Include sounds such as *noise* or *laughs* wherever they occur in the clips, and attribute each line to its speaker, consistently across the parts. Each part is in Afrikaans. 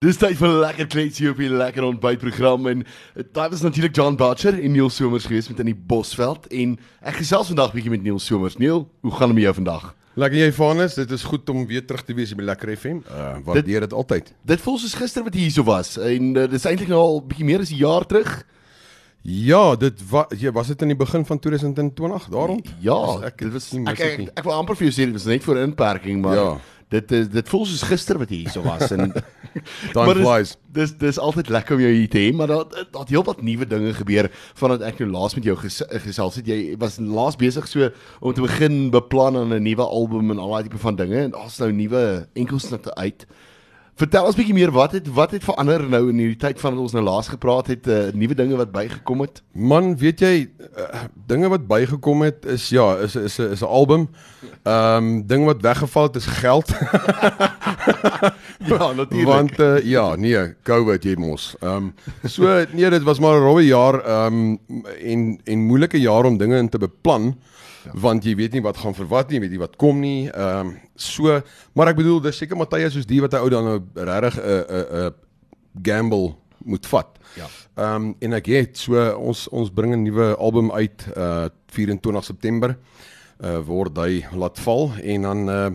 Speaker 1: Dis tyd vir 'n lekker kletsie op die lekker ontbytprogram en dit was natuurlik John Butcher en Neil Somers gewees met in die Bosveld en ek gesels vandag bietjie met Neil Somers. Neil, hoe gaan dit met jou vandag?
Speaker 2: Lekker jy Vanus, dit is goed om weer terug te wees by Lekker FM. Uh waardeer dit altyd.
Speaker 1: Dit voel soos gister wat jy hierso was en uh, dis eintlik nou al bietjie meer as 'n jaar terug.
Speaker 2: Ja, dit was jy was dit in die begin van 2020 daarom?
Speaker 1: Ja, ek dit was nie ek, ek, ek, ek wil amper vir jou sê dit was net voor inperking, maar ja dit is dit voel soos gister wat jy hierso was en *laughs*
Speaker 2: time flies.
Speaker 1: Dis dis altyd lekker om jou hier te hê, maar daar daar heel wat nuwe dinge gebeur vandat ek nou laas met jou ges, gesels het. Jy was laas besig so om te begin beplan aan 'n nuwe album en al daai tipe van dinge en daar's nou nuwe enkelsnitte uit. Vertel ons bietjie meer wat het wat het verander nou in hierdie tyd van wat ons nou laas gepraat het, uh, nuwe dinge wat bygekom het?
Speaker 2: Man, weet jy, uh, dinge wat bygekom het is ja, is is is 'n is 'n album. Ehm um, ding wat weggeval het is geld. *laughs*
Speaker 1: ja, natuurlik.
Speaker 2: Want uh, ja, nee, COVID jy mos. Ehm um, so nee, dit was maar 'n rowwe jaar ehm um, en en moeilike jaar om dinge in te beplan. Ja. Want jy weet nie wat gaan vir wat nie, weet jy wat kom nie. Ehm um, so, maar ek bedoel, dis seker Matthys soos die wat hy ou dan nou regtig 'n 'n 'n gamble moet vat.
Speaker 1: Ja.
Speaker 2: Ehm um, en ek het so ons ons bring 'n nuwe album uit uh 24 September. Uh word hy laat val en dan uh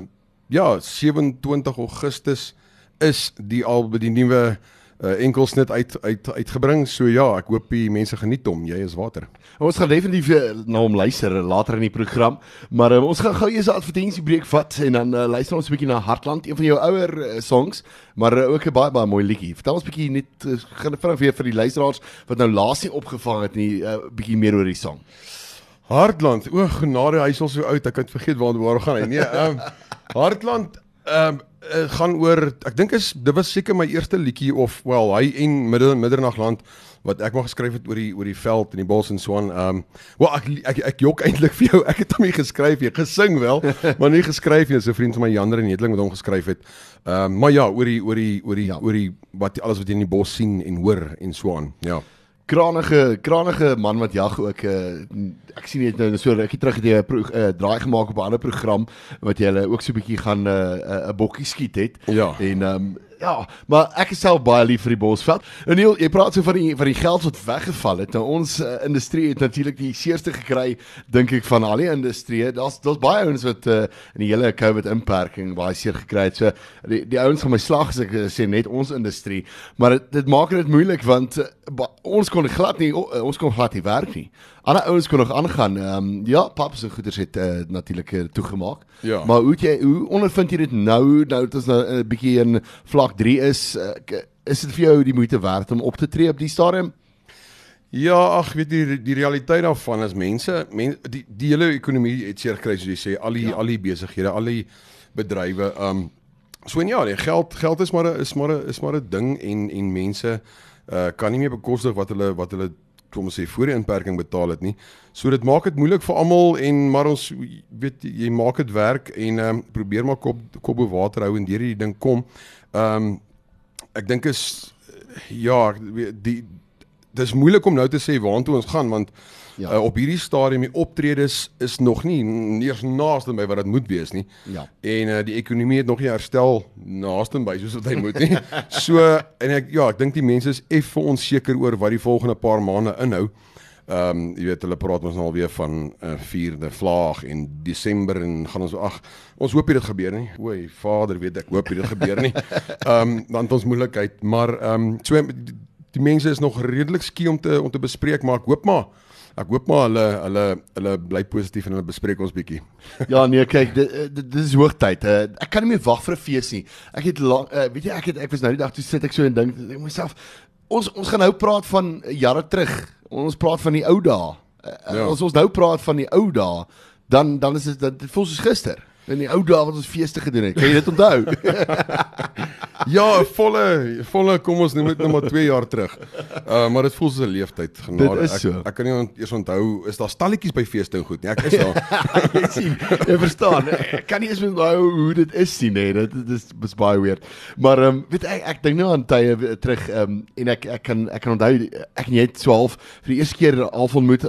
Speaker 2: ja, 27 Augustus is die album die nuwe uh, enkelsnit uit uit uitgebring. So ja, ek hoop die mense geniet hom. Jy is water.
Speaker 1: Ons gaan definitief uh, na hom luister later in die program, maar uh, ons gaan gou eers 'n advertensiebreek vat en dan uh, luister ons 'n bietjie na Hartland, een van jou ouer uh, songs, maar uh, ook 'n baie baie mooi liedjie. Vertel ons 'n bietjie net uh, gaan vinnig weer vir die luisteraars wat nou laas nie opgevang het nie, 'n uh, bietjie meer oor die song.
Speaker 2: Hartland, o genade, hy is al so oud, ek het vergeet waar waar gaan hy. Nee, ehm um, Hartland ehm um, uh, gaan oor ek dink is dit was seker my eerste liedjie of wel hy en middel middernagland wat ek maar geskryf het oor die oor die veld en die bos en so aan. Ehm um, wel ek ek ek jok eintlik *laughs* vir jou. Ek het hom nie geskryf nie. Gesing wel, *laughs* maar nie geskryf nie. So 'n vriend van my Jander en Hedling met hom geskryf het. Ehm um, maar ja, oor die oor die oor die ja. oor die wat alles wat jy in die bos sien en hoor en so aan. Ja
Speaker 1: kranige kranige man wat jag ook uh, ek sien net nou so rukkie terug het jy 'n uh, draai gemaak op 'n ander program wat jy hulle ook so 'n bietjie gaan 'n uh, 'n bokkie skiet het
Speaker 2: ja.
Speaker 1: en um, Ja, maar ek is self baie lief vir die Bosveld. En Neil, jy praat so van die van die geld wat weggeval het. Nou ons uh, industrie het natuurlik die seerste gekry, dink ek van al die industrie. Daar's daar's baie ouens wat uh, in die hele COVID inperking baie seer gekry het. So die die ouens van my slag as ek sê net ons industrie, maar dit dit maak dit moeilik want uh, ons kon glad nie ons kon glad nie werk nie. Ander ouens kon nog aangaan. Ehm um, ja, paps en goeders het uh, natuurlik uh, toegemaak.
Speaker 2: Ja.
Speaker 1: Maar hoe jy hoe ondervind jy dit nou nou dit is nou 'n uh, bietjie in vlak 3 is uh, is dit vir jou die moeite werd om op te tree op die stadium?
Speaker 2: Ja, ag, weet die die realiteit daarvan is mense, men, die die hele ekonomie het seer gekry soos jy sê, al die ja. al die besighede, al die bedrywe. Um so en ja, die geld geld is maar 'n is maar 'n is maar 'n ding en en mense uh kan nie meer bekostig wat hulle wat hulle kom ons sê voor die inperking betaal het nie. So dit maak dit moeilik vir almal en maar ons weet jy maak dit werk en ehm um, probeer maar kop kop bo water hou en deur hierdie ding kom. Ehm um, ek dink is ja, die dis moeilik om nou te sê waartoe ons gaan want Ja. Uh, op hierdie stadium die optredes is nog nie eers naaste by wat dit moet wees nie.
Speaker 1: Ja.
Speaker 2: En uh, die ekonomie het nog nie herstel naaste by soos wat hy moet nie. *laughs* so en ek ja, ek dink die mense is effe onseker oor wat die volgende paar maande inhou. Ehm um, jy weet hulle praat ons nou alweer van 'n uh, vierde vlaag en Desember en gaan ons ag ons hoop dit gebeur nie. O, Vader weet ek hoop dit gebeur nie. *laughs* Ehm um, want ons moeilikheid, maar ehm um, so die, die mense is nog redelik skie om te om te bespreek, maar ek hoop maar Ek hoop maar hulle hulle hulle bly positief en hulle bespreek ons bietjie. *laughs*
Speaker 1: ja nee, kyk, dit dit is hoogtyd. Uh, ek kan nie meer wag vir 'n fees nie. Ek het lang uh, weet jy ek het ek was nou die dag toe sit ek so en dink ek myself ons ons gaan nou praat van jare terug. Ons praat van die ou dae. Uh, ja. As ons nou praat van die ou dae, dan dan is dit dit voel soos gister. In die ou dae wat ons feeste gedoen het. Kan jy dit onthou? *laughs* *laughs*
Speaker 2: ja, volle volle kom ons noem dit nou maar 2 jaar terug. Uh maar dit voel soos 'n leeftyd genade.
Speaker 1: Ek so.
Speaker 2: ek kan nie ont, eers onthou is daar stalletjies by feeste en goed nie. Ek is daar. *laughs*
Speaker 1: jy sien, jy verstaan. Ek kan nie eens onthou hoe dit is nie, nee. Dit is dis baie weird. Maar ehm um, weet ek ek dink nou aan tye terug ehm um, en ek ek kan ek kan onthou ek net 12 vir die eerste keer al ontmoet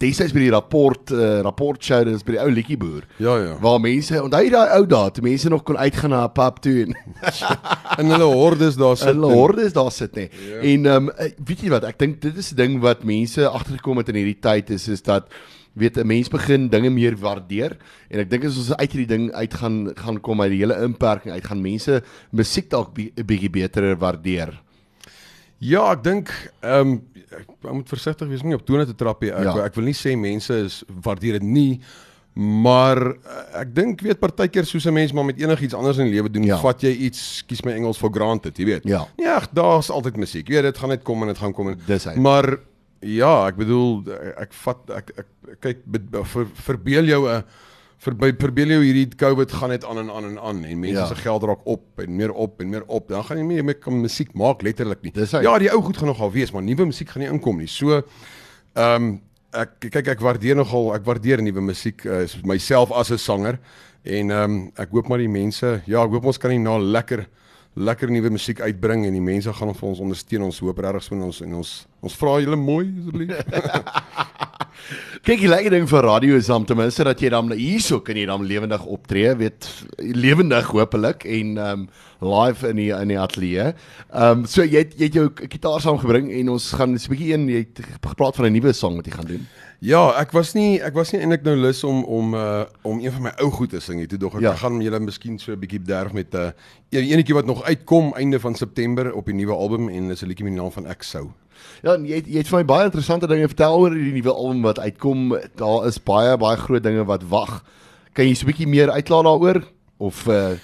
Speaker 1: destyds by die rapport uh, rapport show dis by die ou liedjie boer.
Speaker 2: Ja ja.
Speaker 1: Waar mense onthou jy daai ou dae, mense nog kon uitgaan na 'n pub toe en *laughs*
Speaker 2: in hulle hordes daar sit.
Speaker 1: In hulle hordes daar sit nê.
Speaker 2: Ja.
Speaker 1: En ehm um, weet jy wat, ek dink dit is 'n ding wat mense agtergekom het in hierdie tyd is is dat weet 'n mens begin dinge meer waardeer en ek dink as ons uit hierdie ding uit gaan gaan kom uit die hele inperking uit gaan mense musiek dalk 'n bietjie beter waardeer.
Speaker 2: Ja, ek dink ehm um, ek, ek moet versigtig wees om nie op tone te trap nie. Ek
Speaker 1: Ja.
Speaker 2: ek wil nie sê mense is waardeer dit nie, maar eh, ek dink weet partykeer soos 'n mens maar met enigiets anders in die lewe doen,
Speaker 1: Ja.
Speaker 2: vat jy iets, skuis my Engels for granted, jy weet.
Speaker 1: Ja.
Speaker 2: Ja, ag, daar's altyd musiek. Jy weet dit gaan net kom en dit gaan kom en
Speaker 1: Dis hy.
Speaker 2: Maar ja, ek bedoel ek vat ek ek, ek kyk ver, verbeel jou 'n verby verbeel jou hierdie COVID gaan net aan en aan en aan en mense
Speaker 1: Ja.
Speaker 2: se geld raak op en meer op en meer op. Dan gaan jy nie meer kan musiek maak letterlik nie. Ja, die ou goed gaan nogal wees, maar nuwe musiek gaan nie inkom nie. So ehm ek kyk ek waardeer nogal ek waardeer nuwe musiek uh, myself as 'n sanger en ehm ek hoop maar die mense ja, ek hoop ons kan nie na lekker lekker nuwe musiek uitbring en die mense gaan vir ons ondersteun. Ons hoop regtig so en ons en ons ons vra julle mooi asseblief. *laughs*
Speaker 1: Kyk, die lekker ding vir radio is om ten minste dat jy dan hierso kan jy dan lewendig optree, weet lewendig hopelik en ehm um, live in die in die ateljee. Ehm um, so jy het, jy het jou gitaar saamgebring en ons gaan 'n bietjie een jy het gepraat van 'n nuwe song wat jy gaan doen.
Speaker 2: Ja, ek was nie ek was nie eintlik nou lus om om uh om een van my ou goed te sing nie. Toe dog ek
Speaker 1: Ja.
Speaker 2: gaan julle miskien so 'n bietjie bederf met 'n uh, enetjie wat nog uitkom einde van September op die nuwe album en dis 'n liedjie met die naam van Ek sou.
Speaker 1: Ja, jy het, jy het vir my baie interessante dinge vertel oor die nuwe album wat uitkom. Daar is baie baie groot dinge wat wag. Kan jy so 'n bietjie meer uitlaat daaroor of uh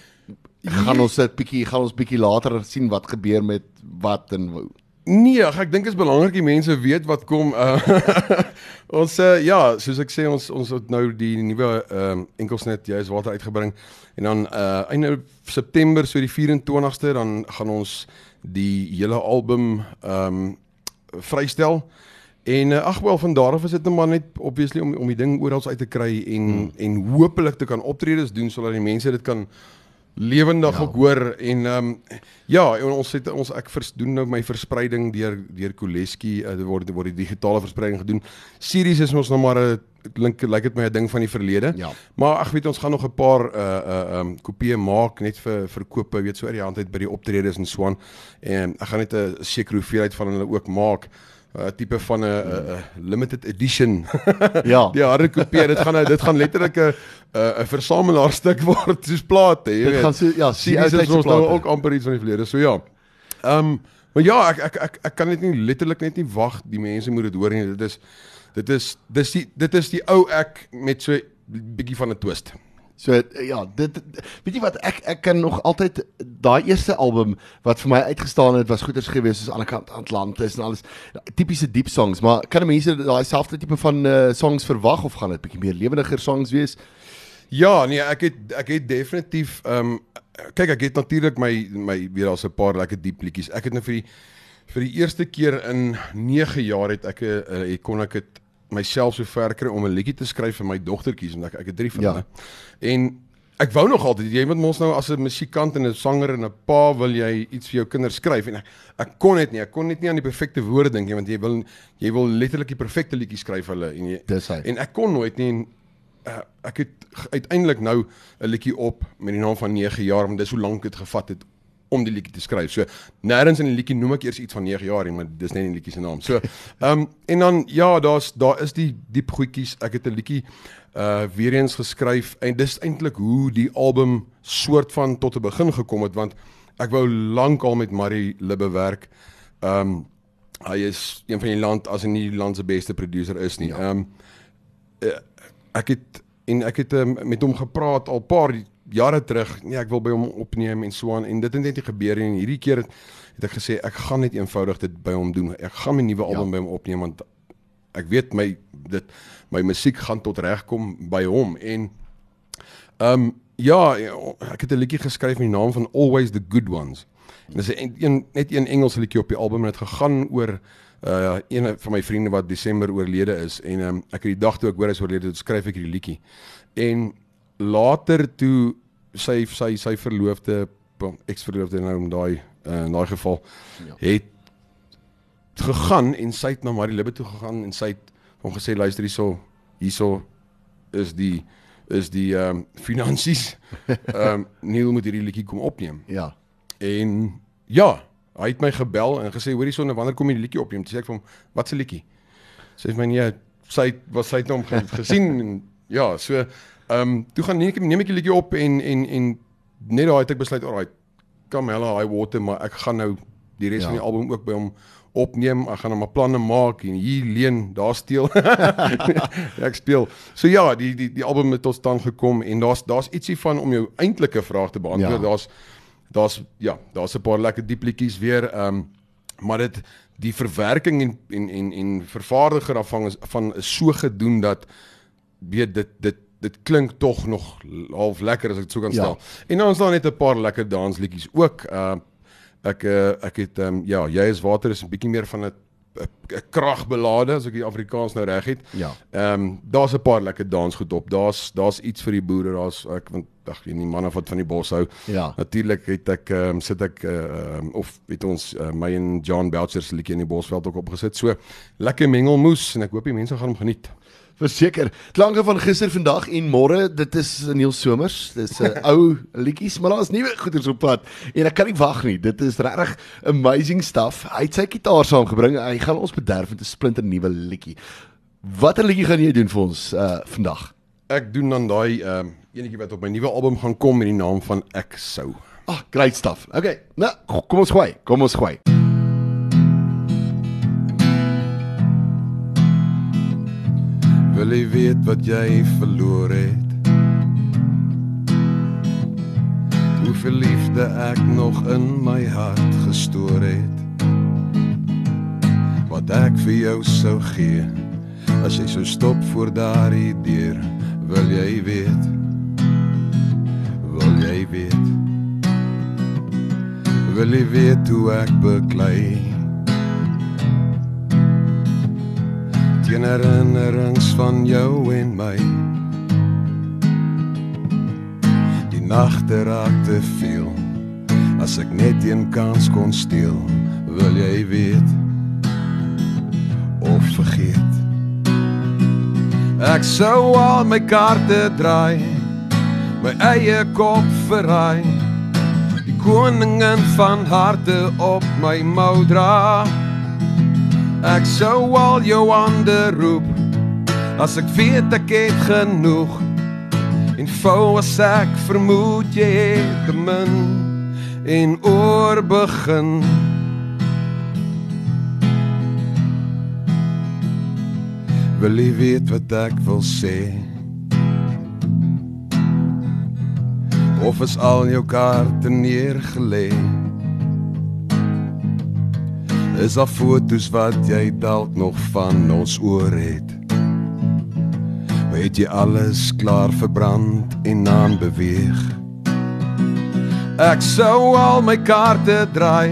Speaker 1: gaan ons dit bietjie gaan ons bietjie later sien wat gebeur met wat en hoe?
Speaker 2: Nee, ag, ek dink dit is belangrik die mense weet wat kom. Uh, *laughs* ons uh, ja, soos ek sê ons ons het nou die nuwe ehm um, enkelsnet jy is water uitgebring en dan uh einde September so die 24ste dan gaan ons die hele album ehm um, vrystel. En uh, ag wel van daar af is dit net maar net obviously om om die ding oral uit te kry en hmm. en hopelik te kan optredes doen sodat die mense dit kan lewendig
Speaker 1: Ja.
Speaker 2: ook hoor en ehm um, ja en ons het ons ek vers, doen nou my verspreiding deur deur Koleski uh, word word die digitale verspreiding gedoen. Series is ons nog maar 'n link lyk dit my 'n ding van die verlede.
Speaker 1: Ja.
Speaker 2: Maar ag weet ons gaan nog 'n paar uh uh um kopieë maak net vir verkope weet so uit die hand uit by die optredes en so aan. En ek gaan net 'n sekere hoeveelheid van hulle ook maak. Uh, tipe van 'n uh, uh, limited edition. *laughs*
Speaker 1: Ja.
Speaker 2: die harde kopie, dit gaan dit gaan letterlik 'n 'n versamelaarstuk word soos plate, jy
Speaker 1: Dit
Speaker 2: weet.
Speaker 1: gaan so ja,
Speaker 2: Sien is ons nou ook amper iets van die verlede. So ja. Ehm um, maar ja, ek ek ek ek kan net nie letterlik net nie wag die mense moet dit hoor nie. Dit is dit is dis die dit is die ou ek met so bietjie van 'n twist.
Speaker 1: So ja, dit dit- weet jy wat ek ek kan nog altyd daai eerste album wat vir my uitgestaan het was goeders geweest soos aan die kant Atlantis en alles tipiese diep songs, maar kan mense daai selfde tipe van uh, songs verwag of gaan dit bietjie meer lewendiger songs wees?
Speaker 2: Ja, nee, ek het ek het definitief ehm um, kyk ek het natuurlik my my weer daar's 'n paar lekker diep liedjies. Ek het nou vir die vir die eerste keer in 9 jaar het ek 'n uh, kon ek dit myself so ver kry om 'n liedjie te skryf vir my dogtertjies want ek ek het drie van
Speaker 1: Ja.
Speaker 2: hulle. En ek wou nog altyd jy moet mos nou as 'n musikant en 'n sanger en 'n pa wil jy iets vir jou kinders skryf en ek ek kon dit nie. Ek kon net nie aan die perfekte woorde dink nie want jy wil jy wil letterlik die perfekte liedjie skryf hulle en jy
Speaker 1: Dis hy.
Speaker 2: en ek kon nooit nie en uh, ek het uiteindelik nou 'n liedjie op met die naam van 9 jaar want dis hoe lank dit gevat het om die liedjie te skryf. So nêrens in die liedjie noem ek eers iets van 9 jaar nie, maar dis net die liedjie se naam. So ehm um, en dan ja, daar's daar is die diep goedjies. Ek het 'n liedjie uh weer eens geskryf en dis eintlik hoe die album soort van tot 'n begin gekom het want ek wou lank al met Marie Libbe werk. Ehm um, hy is een van die land as nie die land se beste producer is nie. Ehm um, ek het en ek het um, met hom gepraat al paar jare terug. Nee, ek wil by hom opneem en so aan en dit het net nie gebeur nie. En hierdie keer het, het ek gesê ek gaan net eenvoudig dit by hom doen. Ek gaan my nuwe album ja. by hom opneem want ek weet my dit my musiek gaan tot reg kom by hom en ehm um, ja, ek het 'n liedjie geskryf met die naam van Always the Good Ones. En dis 'n een net een Engelse liedjie op die album en dit gegaan oor uh een van my vriende wat Desember oorlede is en um, ek het die dag toe ek hoor hy is oorlede, toe skryf ek hierdie liedjie. En later toe sy sy sy verloofde eksverloofde nou in daai uh, in daai geval ja. het gegaan en sy het na Marie Libbe toe gegaan en sy het hom gesê luister hierso hierso is die is die ehm um, *laughs* finansies ehm um, Neil moet hierdie liedjie kom opneem.
Speaker 1: Ja.
Speaker 2: En ja, hy het my gebel en gesê hoorie sonne wanneer kom jy die liedjie opneem? Toe sê ek vir hom, "Wat 'n liedjie?" Sê hy vir my nee, sy het- was sy het hom ge, *laughs* gesien en ja, so ehm um, toe gaan neem ek neem ek die liedjie op en en en net daai het ek besluit, alright, come hell high water, maar ek gaan nou die res
Speaker 1: Ja.
Speaker 2: ja. van die album ook by hom opneem. Ek gaan hom 'n planne maak en hier leen, daar steel. *laughs* *laughs* ek speel. So ja, die die die album het tot stand gekom en daar's daar's ietsie van om jou eintlike vraag te beantwoord.
Speaker 1: Ja.
Speaker 2: Ja. Daar's daar's ja, daar's 'n paar lekker diep liedjies weer. Ehm um, maar dit die verwerking en en en en vervaardiger daarvan is van is so gedoen dat weet dit dit dit klink tog nog half lekker as ek dit so kan
Speaker 1: Ja.
Speaker 2: stel. En dan is daar net 'n paar lekker dansliedjies ook. Uh ek uh, ek het um, ja, jy is water is 'n bietjie meer van 'n 'n kragbelade as ek die Afrikaans nou reg het.
Speaker 1: Ja.
Speaker 2: Ehm um, daar's 'n paar lekker dansgoed op. Daar's daar's iets vir die boere. Daar's ek want ag, jy nie manne wat van die bos hou.
Speaker 1: Ja.
Speaker 2: Natuurlik het ek ehm um, sit ek ehm um, of het ons uh, my en John Belcher se liedjie in die Bosveld ook opgesit. So lekker mengelmoes en ek hoop die mense gaan hom geniet.
Speaker 1: Verseker. Klanke van gister, vandag en môre, dit is Neil Somers. Dis 'n *laughs* ou liedjies, maar daar's nuwe goeders op pad en ek kan nie wag nie. Dit is regtig amazing stuff. Hy het sy gitaar saamgebring. Hy gaan ons bederf met 'n splinter nuwe liedjie. Watter liedjie gaan jy doen vir ons uh vandag?
Speaker 2: Ek doen dan daai ehm um, enetjie wat op my nuwe album gaan kom met die naam van Ek sou.
Speaker 1: Ah, great stuff. Okay. Nou, kom ons gooi. Kom ons gooi.
Speaker 2: Wil jy weet wat jy verloor het? Hoeveel liefde ek nog in my hart gestoor het? Wat ek vir jou sou gee as jy sou stop voor daardie deur, wil jy weet? Wil jy weet? Wil jy weet hoe ek beklei? Teen herinnerings van jou en my. Die nagte raak te veel. As ek net een kans kon steel, wil jy weet of vergeet. Ek sou al my kaarte draai, my eie kop verraai. Die koningin van harte op my mou dra. Ek sou al jou hande roep as ek weet ek het genoeg. En vou as ek vermoed jy het te min en oor begin. Wil jy weet wat ek wil sê? Of is al jou kaarte neergelê Is daar foto's wat jy dalk nog van ons oor het? Weet jy alles klaar verbrand en aan beweeg? Ek sou al my kaarte draai,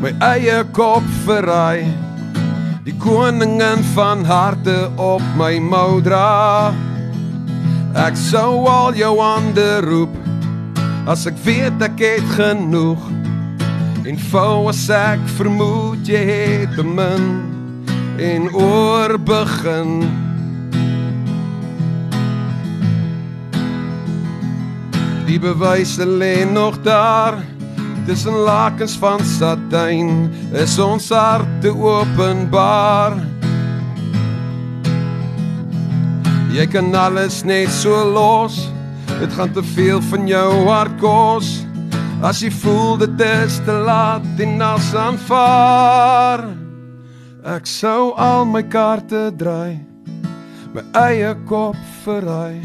Speaker 2: my eie kop verraai. Die koningin van harte op my mou dra. Ek sou al jou hande roep as ek weet ek het genoeg. En vou as ek vermoed jy het te min en oor begin. Die bewyse lê nog daar tussen lakens van satijn. Is ons harte openbaar? Jy kan alles net so los. Dit gaan te veel van jou hart kos As jy voel dit is te laat en as aanvaar. Ek sou al my kaarte draai My eie kop verraai.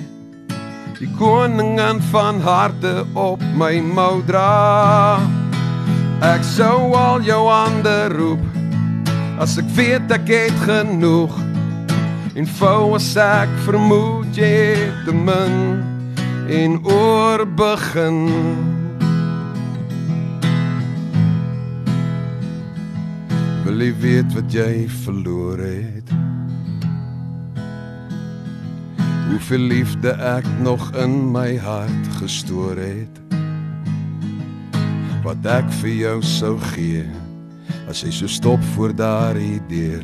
Speaker 2: Die koningin van harte op my mou dra. Ek sou al jou hande roep As ek weet ek het genoeg. En vou as ek vermoed jy het te min En oor begin Wil jy weet wat jy verloor het? Hoeveel liefde ek nog in my hart gestoor het? Wat ek vir jou sou gee as jy so stop voor daardie deur,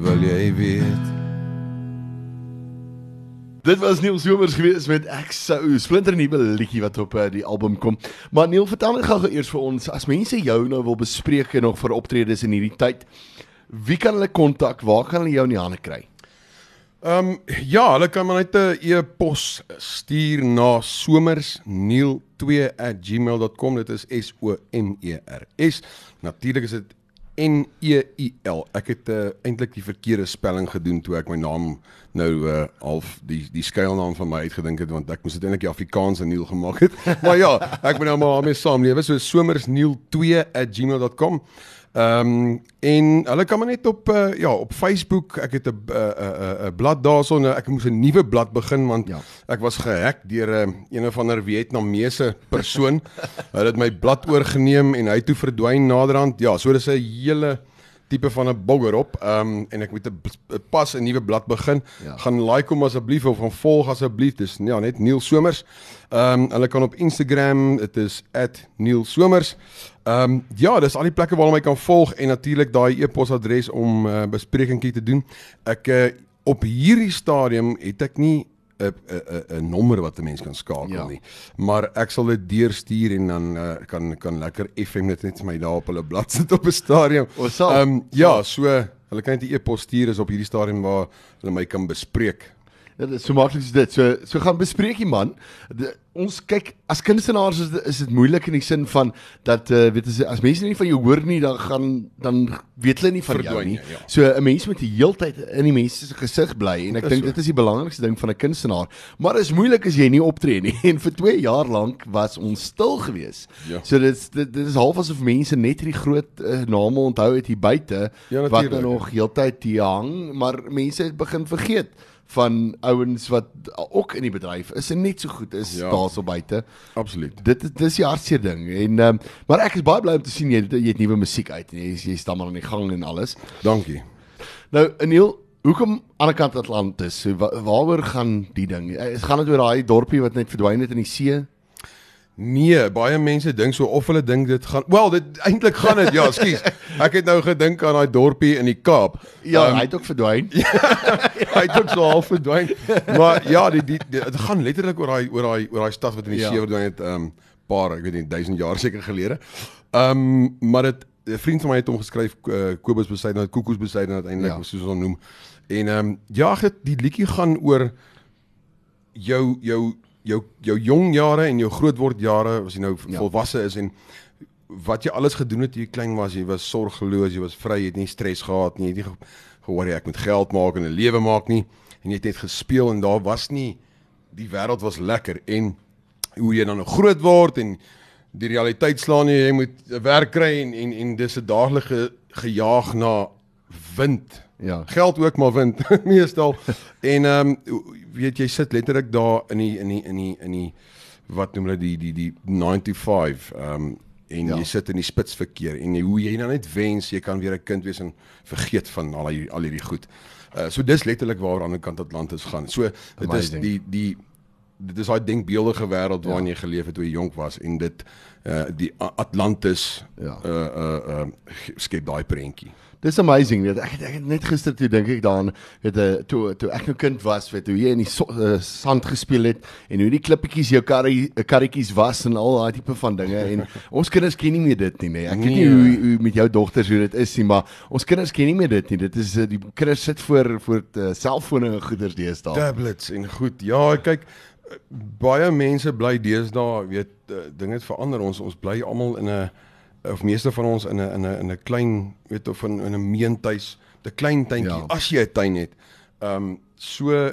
Speaker 2: wil jy weet?
Speaker 1: Dit was Neil Somers gewees met ek sou splinter nuwe liedjie wat op uh, die album kom. Maar Neil, vertel net gou eers vir ons as mense jou nou wil bespreek nog vir optredes in hierdie tyd. Wie kan hulle kontak? Waar kan hulle jou in die hande kry?
Speaker 2: Ehm um, ja, hulle kan maar net 'n e-pos stuur na somersneil2@gmail.com. Dit is S O M E R S. Natuurlik is dit N E I L. Ek het uh, eintlik die verkeerde spelling gedoen toe ek my naam nou uh half die die skuilnaam van my uitgedink het want ek moes dit eintlik die Afrikaanse Neil gemaak het. *laughs* maar ja, ek moet nou maar daarmee saamlewe. So somersneil2@gmail.com. Ehm um, en hulle kan maar net op uh, ja, op Facebook, ek het 'n 'n 'n 'n blad daarson, ek moes 'n nuwe blad begin want ja. ek was gehack deur 'n uh, een of ander Vietnamese persoon. *laughs* Hulle het my blad oorgeneem en hy toe verdwyn naderhand. Ja, so dis 'n hele tipe van 'n bogger op. Ehm um, en ek moet 'n pas 'n nuwe blad begin. Ja. Gaan like hom asseblief of gaan volg asseblief. Dis ja, net Neil Somers. Ehm um, hulle kan op Instagram, dit is @neilsomers. Ehm um, ja, dis al die plekke waar hulle my kan volg en natuurlik daai e-posadres om uh, besprekingkie te doen. Ek uh, op hierdie stadium het ek nie 'n 'n 'n nommer wat 'n mens kan skakel ja. nie. Maar ek sal dit deurstuur en dan uh, kan kan lekker FM dit net vir my daar op hulle bladsy sit op 'n stadium. Ehm um, ja, so hulle kan net 'n e-pos stuur is op hierdie stadium waar hulle my kan bespreek.
Speaker 1: Ja, dit is so maklik is dit. So so gaan bespreek die man. De, ons kyk as kunstenaars is is dit moeilik in die sin van dat uh, weet as as mense nie van jou hoor nie dan gaan dan weet hulle nie van Verdwijn, jou nie. Ja. So 'n mens moet die heeltyd in die mense se gesig bly en ek dink so. dit is die belangrikste ding van 'n kunstenaar. Maar dit is moeilik as jy nie optree nie *laughs* en vir 2 jaar lank was ons stil gewees. Ja. So dit dit dit is half asof mense net hierdie groot uh, name onthou het hier buite ja, wat nog heeltyd hier hang, maar mense het begin vergeet van ouens wat ook in die bedryf is en net so goed is ja, daarso buite.
Speaker 2: Absoluut.
Speaker 1: Dit dis die hartseer ding en um, maar ek is baie bly om te sien jy jy het nuwe musiek uit en jy jy staan maar aan die gang en alles.
Speaker 2: Dankie.
Speaker 1: Nou Aniel, hoekom aan die kant Atlantis? Wa waaroor gaan die ding? Eh, gaan dit oor daai dorpie wat net verdwyn het in die see?
Speaker 2: Nee, baie mense dink so of hulle dink dit gaan Wel, dit eintlik gaan dit ja, skus. *laughs* Ek het nou gedink aan daai dorpie in die Kaap.
Speaker 1: Ja, um, hy het ook verdwyn. *laughs*
Speaker 2: hy het ook so half verdwyn. Maar ja, die die dit gaan letterlik oor daai oor daai oor daai stad wat in die ja. see verdwyn het, um, paar, ek weet nie, 1000 jaar seker gelede. Um, maar dit 'n vriend van my het hom geskryf uh, Kobus Besaidon, Koekoes Besaidon uiteindelik, ja. soos ons hom noem. En ehm um, ja, die liedjie gaan oor jou jou jou jou jong jare en jou grootword jare as jy nou ja. volwasse is en wat jy alles gedoen het toe jy klein was, jy was sorgeloos, jy was vry, jy het nie stres gehad nie, jy het nie gehoor jy ek moet geld maak en 'n lewe maak nie en jy het net gespeel en daar was nie die wêreld was lekker en hoe jy dan nou groot word en die realiteit slaan jy jy moet werk kry en en en dis 'n daaglikse gejaag na wind. Ja. Geld ook maar wind *laughs* meestal. en ehm um, weet jy sit letterlik daar in die in die in die in die wat noem hulle die die die 95 ehm um, en ja. jy sit in die spitsverkeer en jy, hoe jy nou net wens jy kan weer 'n kind wees en vergeet van al die al hierdie goed. Uh so dis letterlik waar aan die kant Atlantis gaan. So dit is die die dit is daai denkbeeldige wêreld waarin ja. jy geleef het toe jy jonk was en dit uh die Atlantis ja. uh uh, uh skep daai prentjie.
Speaker 1: Dis amazing weet. Ek het, ek het net gister toe dink ek daaraan weet jy eh, toe toe ek 'n nou kind was weet hoe jy in die so, uh, sand gespeel het en hoe die klippetjies jou karrie eh, karretjies was en al daai tipe van dinge en *laughs* ons kinders ken nie meer dit nie nê ek weet nie nee. hoe, hoe met jou dogters hoe dit is nie maar ons kinders ken nie meer dit nie. Dit is die kinders sit voor voor uh, selfone en goeders deesdae.
Speaker 2: Tablets en goed. Ja kyk baie mense bly deesdae weet dinge het verander. Ons ons bly almal in 'n of meeste van ons in 'n in 'n in 'n klein weet of in 'n meentuis, 'n klein tuintjie ja. as jy 'n tuin het. Ehm um, so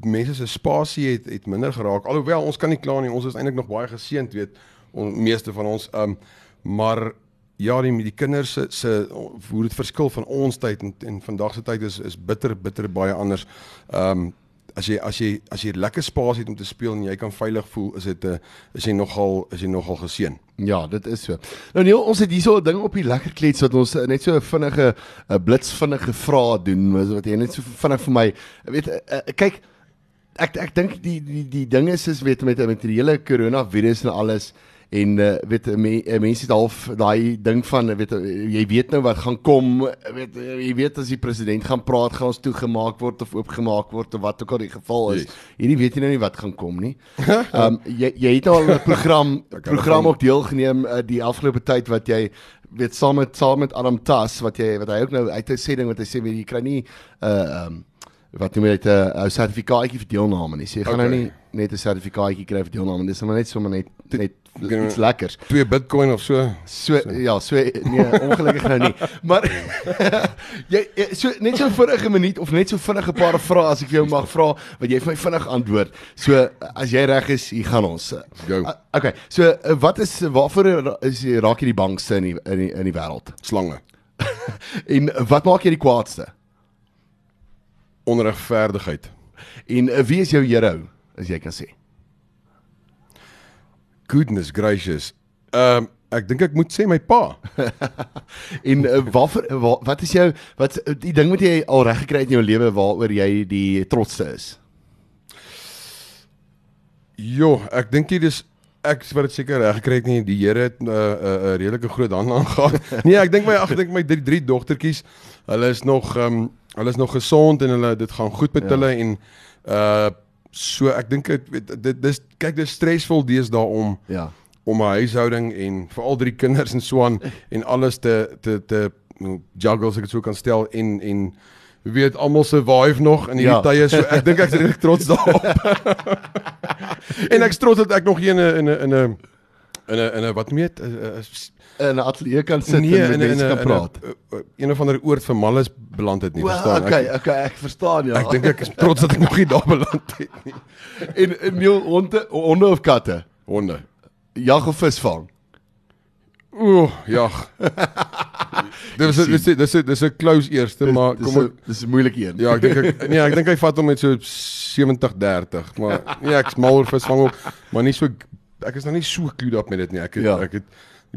Speaker 2: mense se spasie het het minder geraak. Alhoewel ons kan nie kla nie, ons is eintlik nog baie geseënd weet ons meeste van ons ehm um, maar ja, die die kinders se se hoe dit verskil van ons tyd en en vandag se tyd is is bitter bitter baie anders. Ehm um, as jy as jy as jy lekker spasie het om te speel en jy kan veilig voel, is dit 'n uh, is jy nogal is jy nogal geseën.
Speaker 1: Ja, dit is so. Nou nee, ons het hierso 'n ding op die lekker klets wat ons net so 'n vinnige 'n blitsvinnige vrae doen, wat jy net so vinnig vir my weet uh, kyk ek ek dink die die die ding is is weet met met die hele koronavirus en alles en uh, weet me, mense het half daai ding van weet jy weet nou wat gaan kom weet jy weet as die president gaan praat gaan ons toegemaak word of oopgemaak word of wat ook al die geval is. Yes. Hierdie weet jy nou nie wat gaan kom nie. Um, *laughs* jy jy het al 'n program *laughs* program ook deelgeneem uh, die afgelope tyd wat jy weet saam met saam met Adam Tas wat jy wat hy ook nou uit 'n sê ding wat hy sê weet jy kry nie uh, um, wat noem jy dit 'n sertifikaatjie vir deelname nie. So jy gaan nou okay. nou nie net 'n sertifikaatjie kry vir deelname. Dis maar net sommer net net iets lekkers.
Speaker 2: Twee Bitcoin of so.
Speaker 1: So, so. ja, so nee, ongelukkig nou nie. *laughs* Maar *laughs* jy so net so vinnige minuut of net so vinnige paar vrae as ek vir jou mag vra wat jy vir my vinnig antwoord. So as jy reg is, hier gaan ons.
Speaker 2: Go.
Speaker 1: Uh, okay. So uh, wat is waarvoor is raak jy die bangste in die in die, in die wêreld?
Speaker 2: Slange. *laughs*
Speaker 1: en wat maak jy die kwaadste?
Speaker 2: onregverdigheid.
Speaker 1: En wie is jou hero as jy kan sê?
Speaker 2: Goodness gracious. Ehm um, ek dink ek moet sê my pa. *laughs*
Speaker 1: en uh, waarvoor wat, wat is jou wat die ding wat jy al reg gekry het in jou lewe waaroor jy die trotste is?
Speaker 2: Jo, ek dink jy dis ek wat dit seker reg gekry het nie die Here het 'n uh, 'n uh, uh, redelike groot hand aangaan. *laughs* nee, ek dink my ag dink my drie, drie dogtertjies, hulle is nog ehm um, hulle is nog gesond en hulle dit gaan goed met ja. hulle en uh so ek dink dit dit dis kyk dis stresvol deesdae om
Speaker 1: ja
Speaker 2: om 'n huishouding en vir al drie kinders en so aan en alles te te te juggle as ek dit so kan stel en en weet almal survive nog in hierdie ja. tye so ek dink ek is regtig trots daarop. *laughs* en ek trots dat ek nog hier in 'n in 'n in 'n in 'n in 'n wat meet 'n
Speaker 1: in 'n ateljee kan sit nee, en met mense kan praat.
Speaker 2: In 'n een of ander oord vir malles beland het nie,
Speaker 1: well,
Speaker 2: verstaan
Speaker 1: ek? Okay, okay, ek verstaan ja.
Speaker 2: Ek dink ek is trots dat ek nog nie daar beland het nie. *laughs*
Speaker 1: en en nie honde honde of katte?
Speaker 2: Honde.
Speaker 1: Jag of visvang?
Speaker 2: Ooh, jag. *laughs* Dit is dit is dit is 'n close eerste, maar
Speaker 1: kom ek dis 'n moeilike een.
Speaker 2: Ja, ek dink ek nee, ek dink hy vat hom met so 70 30, maar nee, ek's mal oor visvang ook, maar nie so ek is nog nie so clued up met dit nie. Ek het, ja. ek het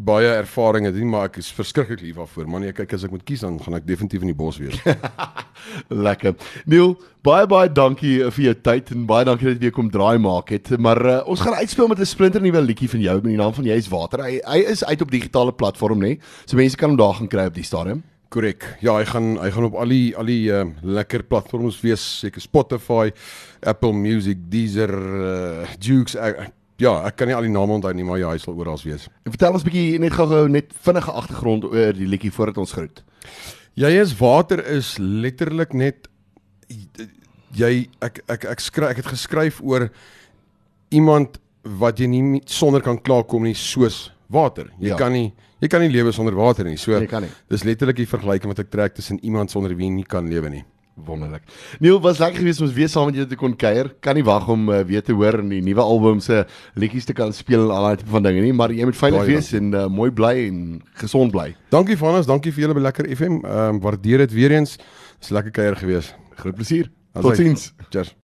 Speaker 2: baie ervaring het nie, maar ek is verskriklik lief daarvoor. Man, jy kyk as ek moet kies dan gaan ek definitief in die bos wees. *laughs*
Speaker 1: Lekker. Neil, baie baie dankie vir jou tyd en baie dankie dat jy weer kom draai maak het. Maar uh, ons gaan uitspeel met 'n splinter nuwe liedjie van jou met die naam van Jy's Water. Hy hy is uit op digitale platform nê. So mense kan hom daar gaan kry op die stadium.
Speaker 2: Korrek. Ja, hy gaan hy gaan op al die al die uh, lekker platforms wees, seker Spotify, Apple Music, Deezer, uh, Jukes, uh, Ja, ek kan nie al die name onthou nie, maar ja, hy sal oral wees.
Speaker 1: En vertel ons 'n bietjie net gou-gou net vinnige agtergrond oor die liedjie voordat ons groet.
Speaker 2: Jy is water is letterlik net jy ek ek ek skryf ek het geskryf oor iemand wat jy nie sonder kan klaarkom nie soos water. Jy ja. kan nie jy kan nie lewe sonder water nie. So dis letterlik die vergelyking wat ek trek tussen iemand sonder wie jy nie kan lewe nie.
Speaker 1: Wonderlik. Neil was lekker geweest om weer saam met jou te kon kuier. Kan nie wag om uh, weer te hoor in die nuwe album se liedjies te kan speel en al daai tipe van dinge nie, maar jy moet veilig wees en uh, mooi bly en gesond bly.
Speaker 2: Dankie Vanus, dankie vir julle lekker FM. Ehm um, waardeer dit weer eens. Dis lekker kuier geweest.
Speaker 1: Groot plesier. Totsiens.
Speaker 2: Cheers.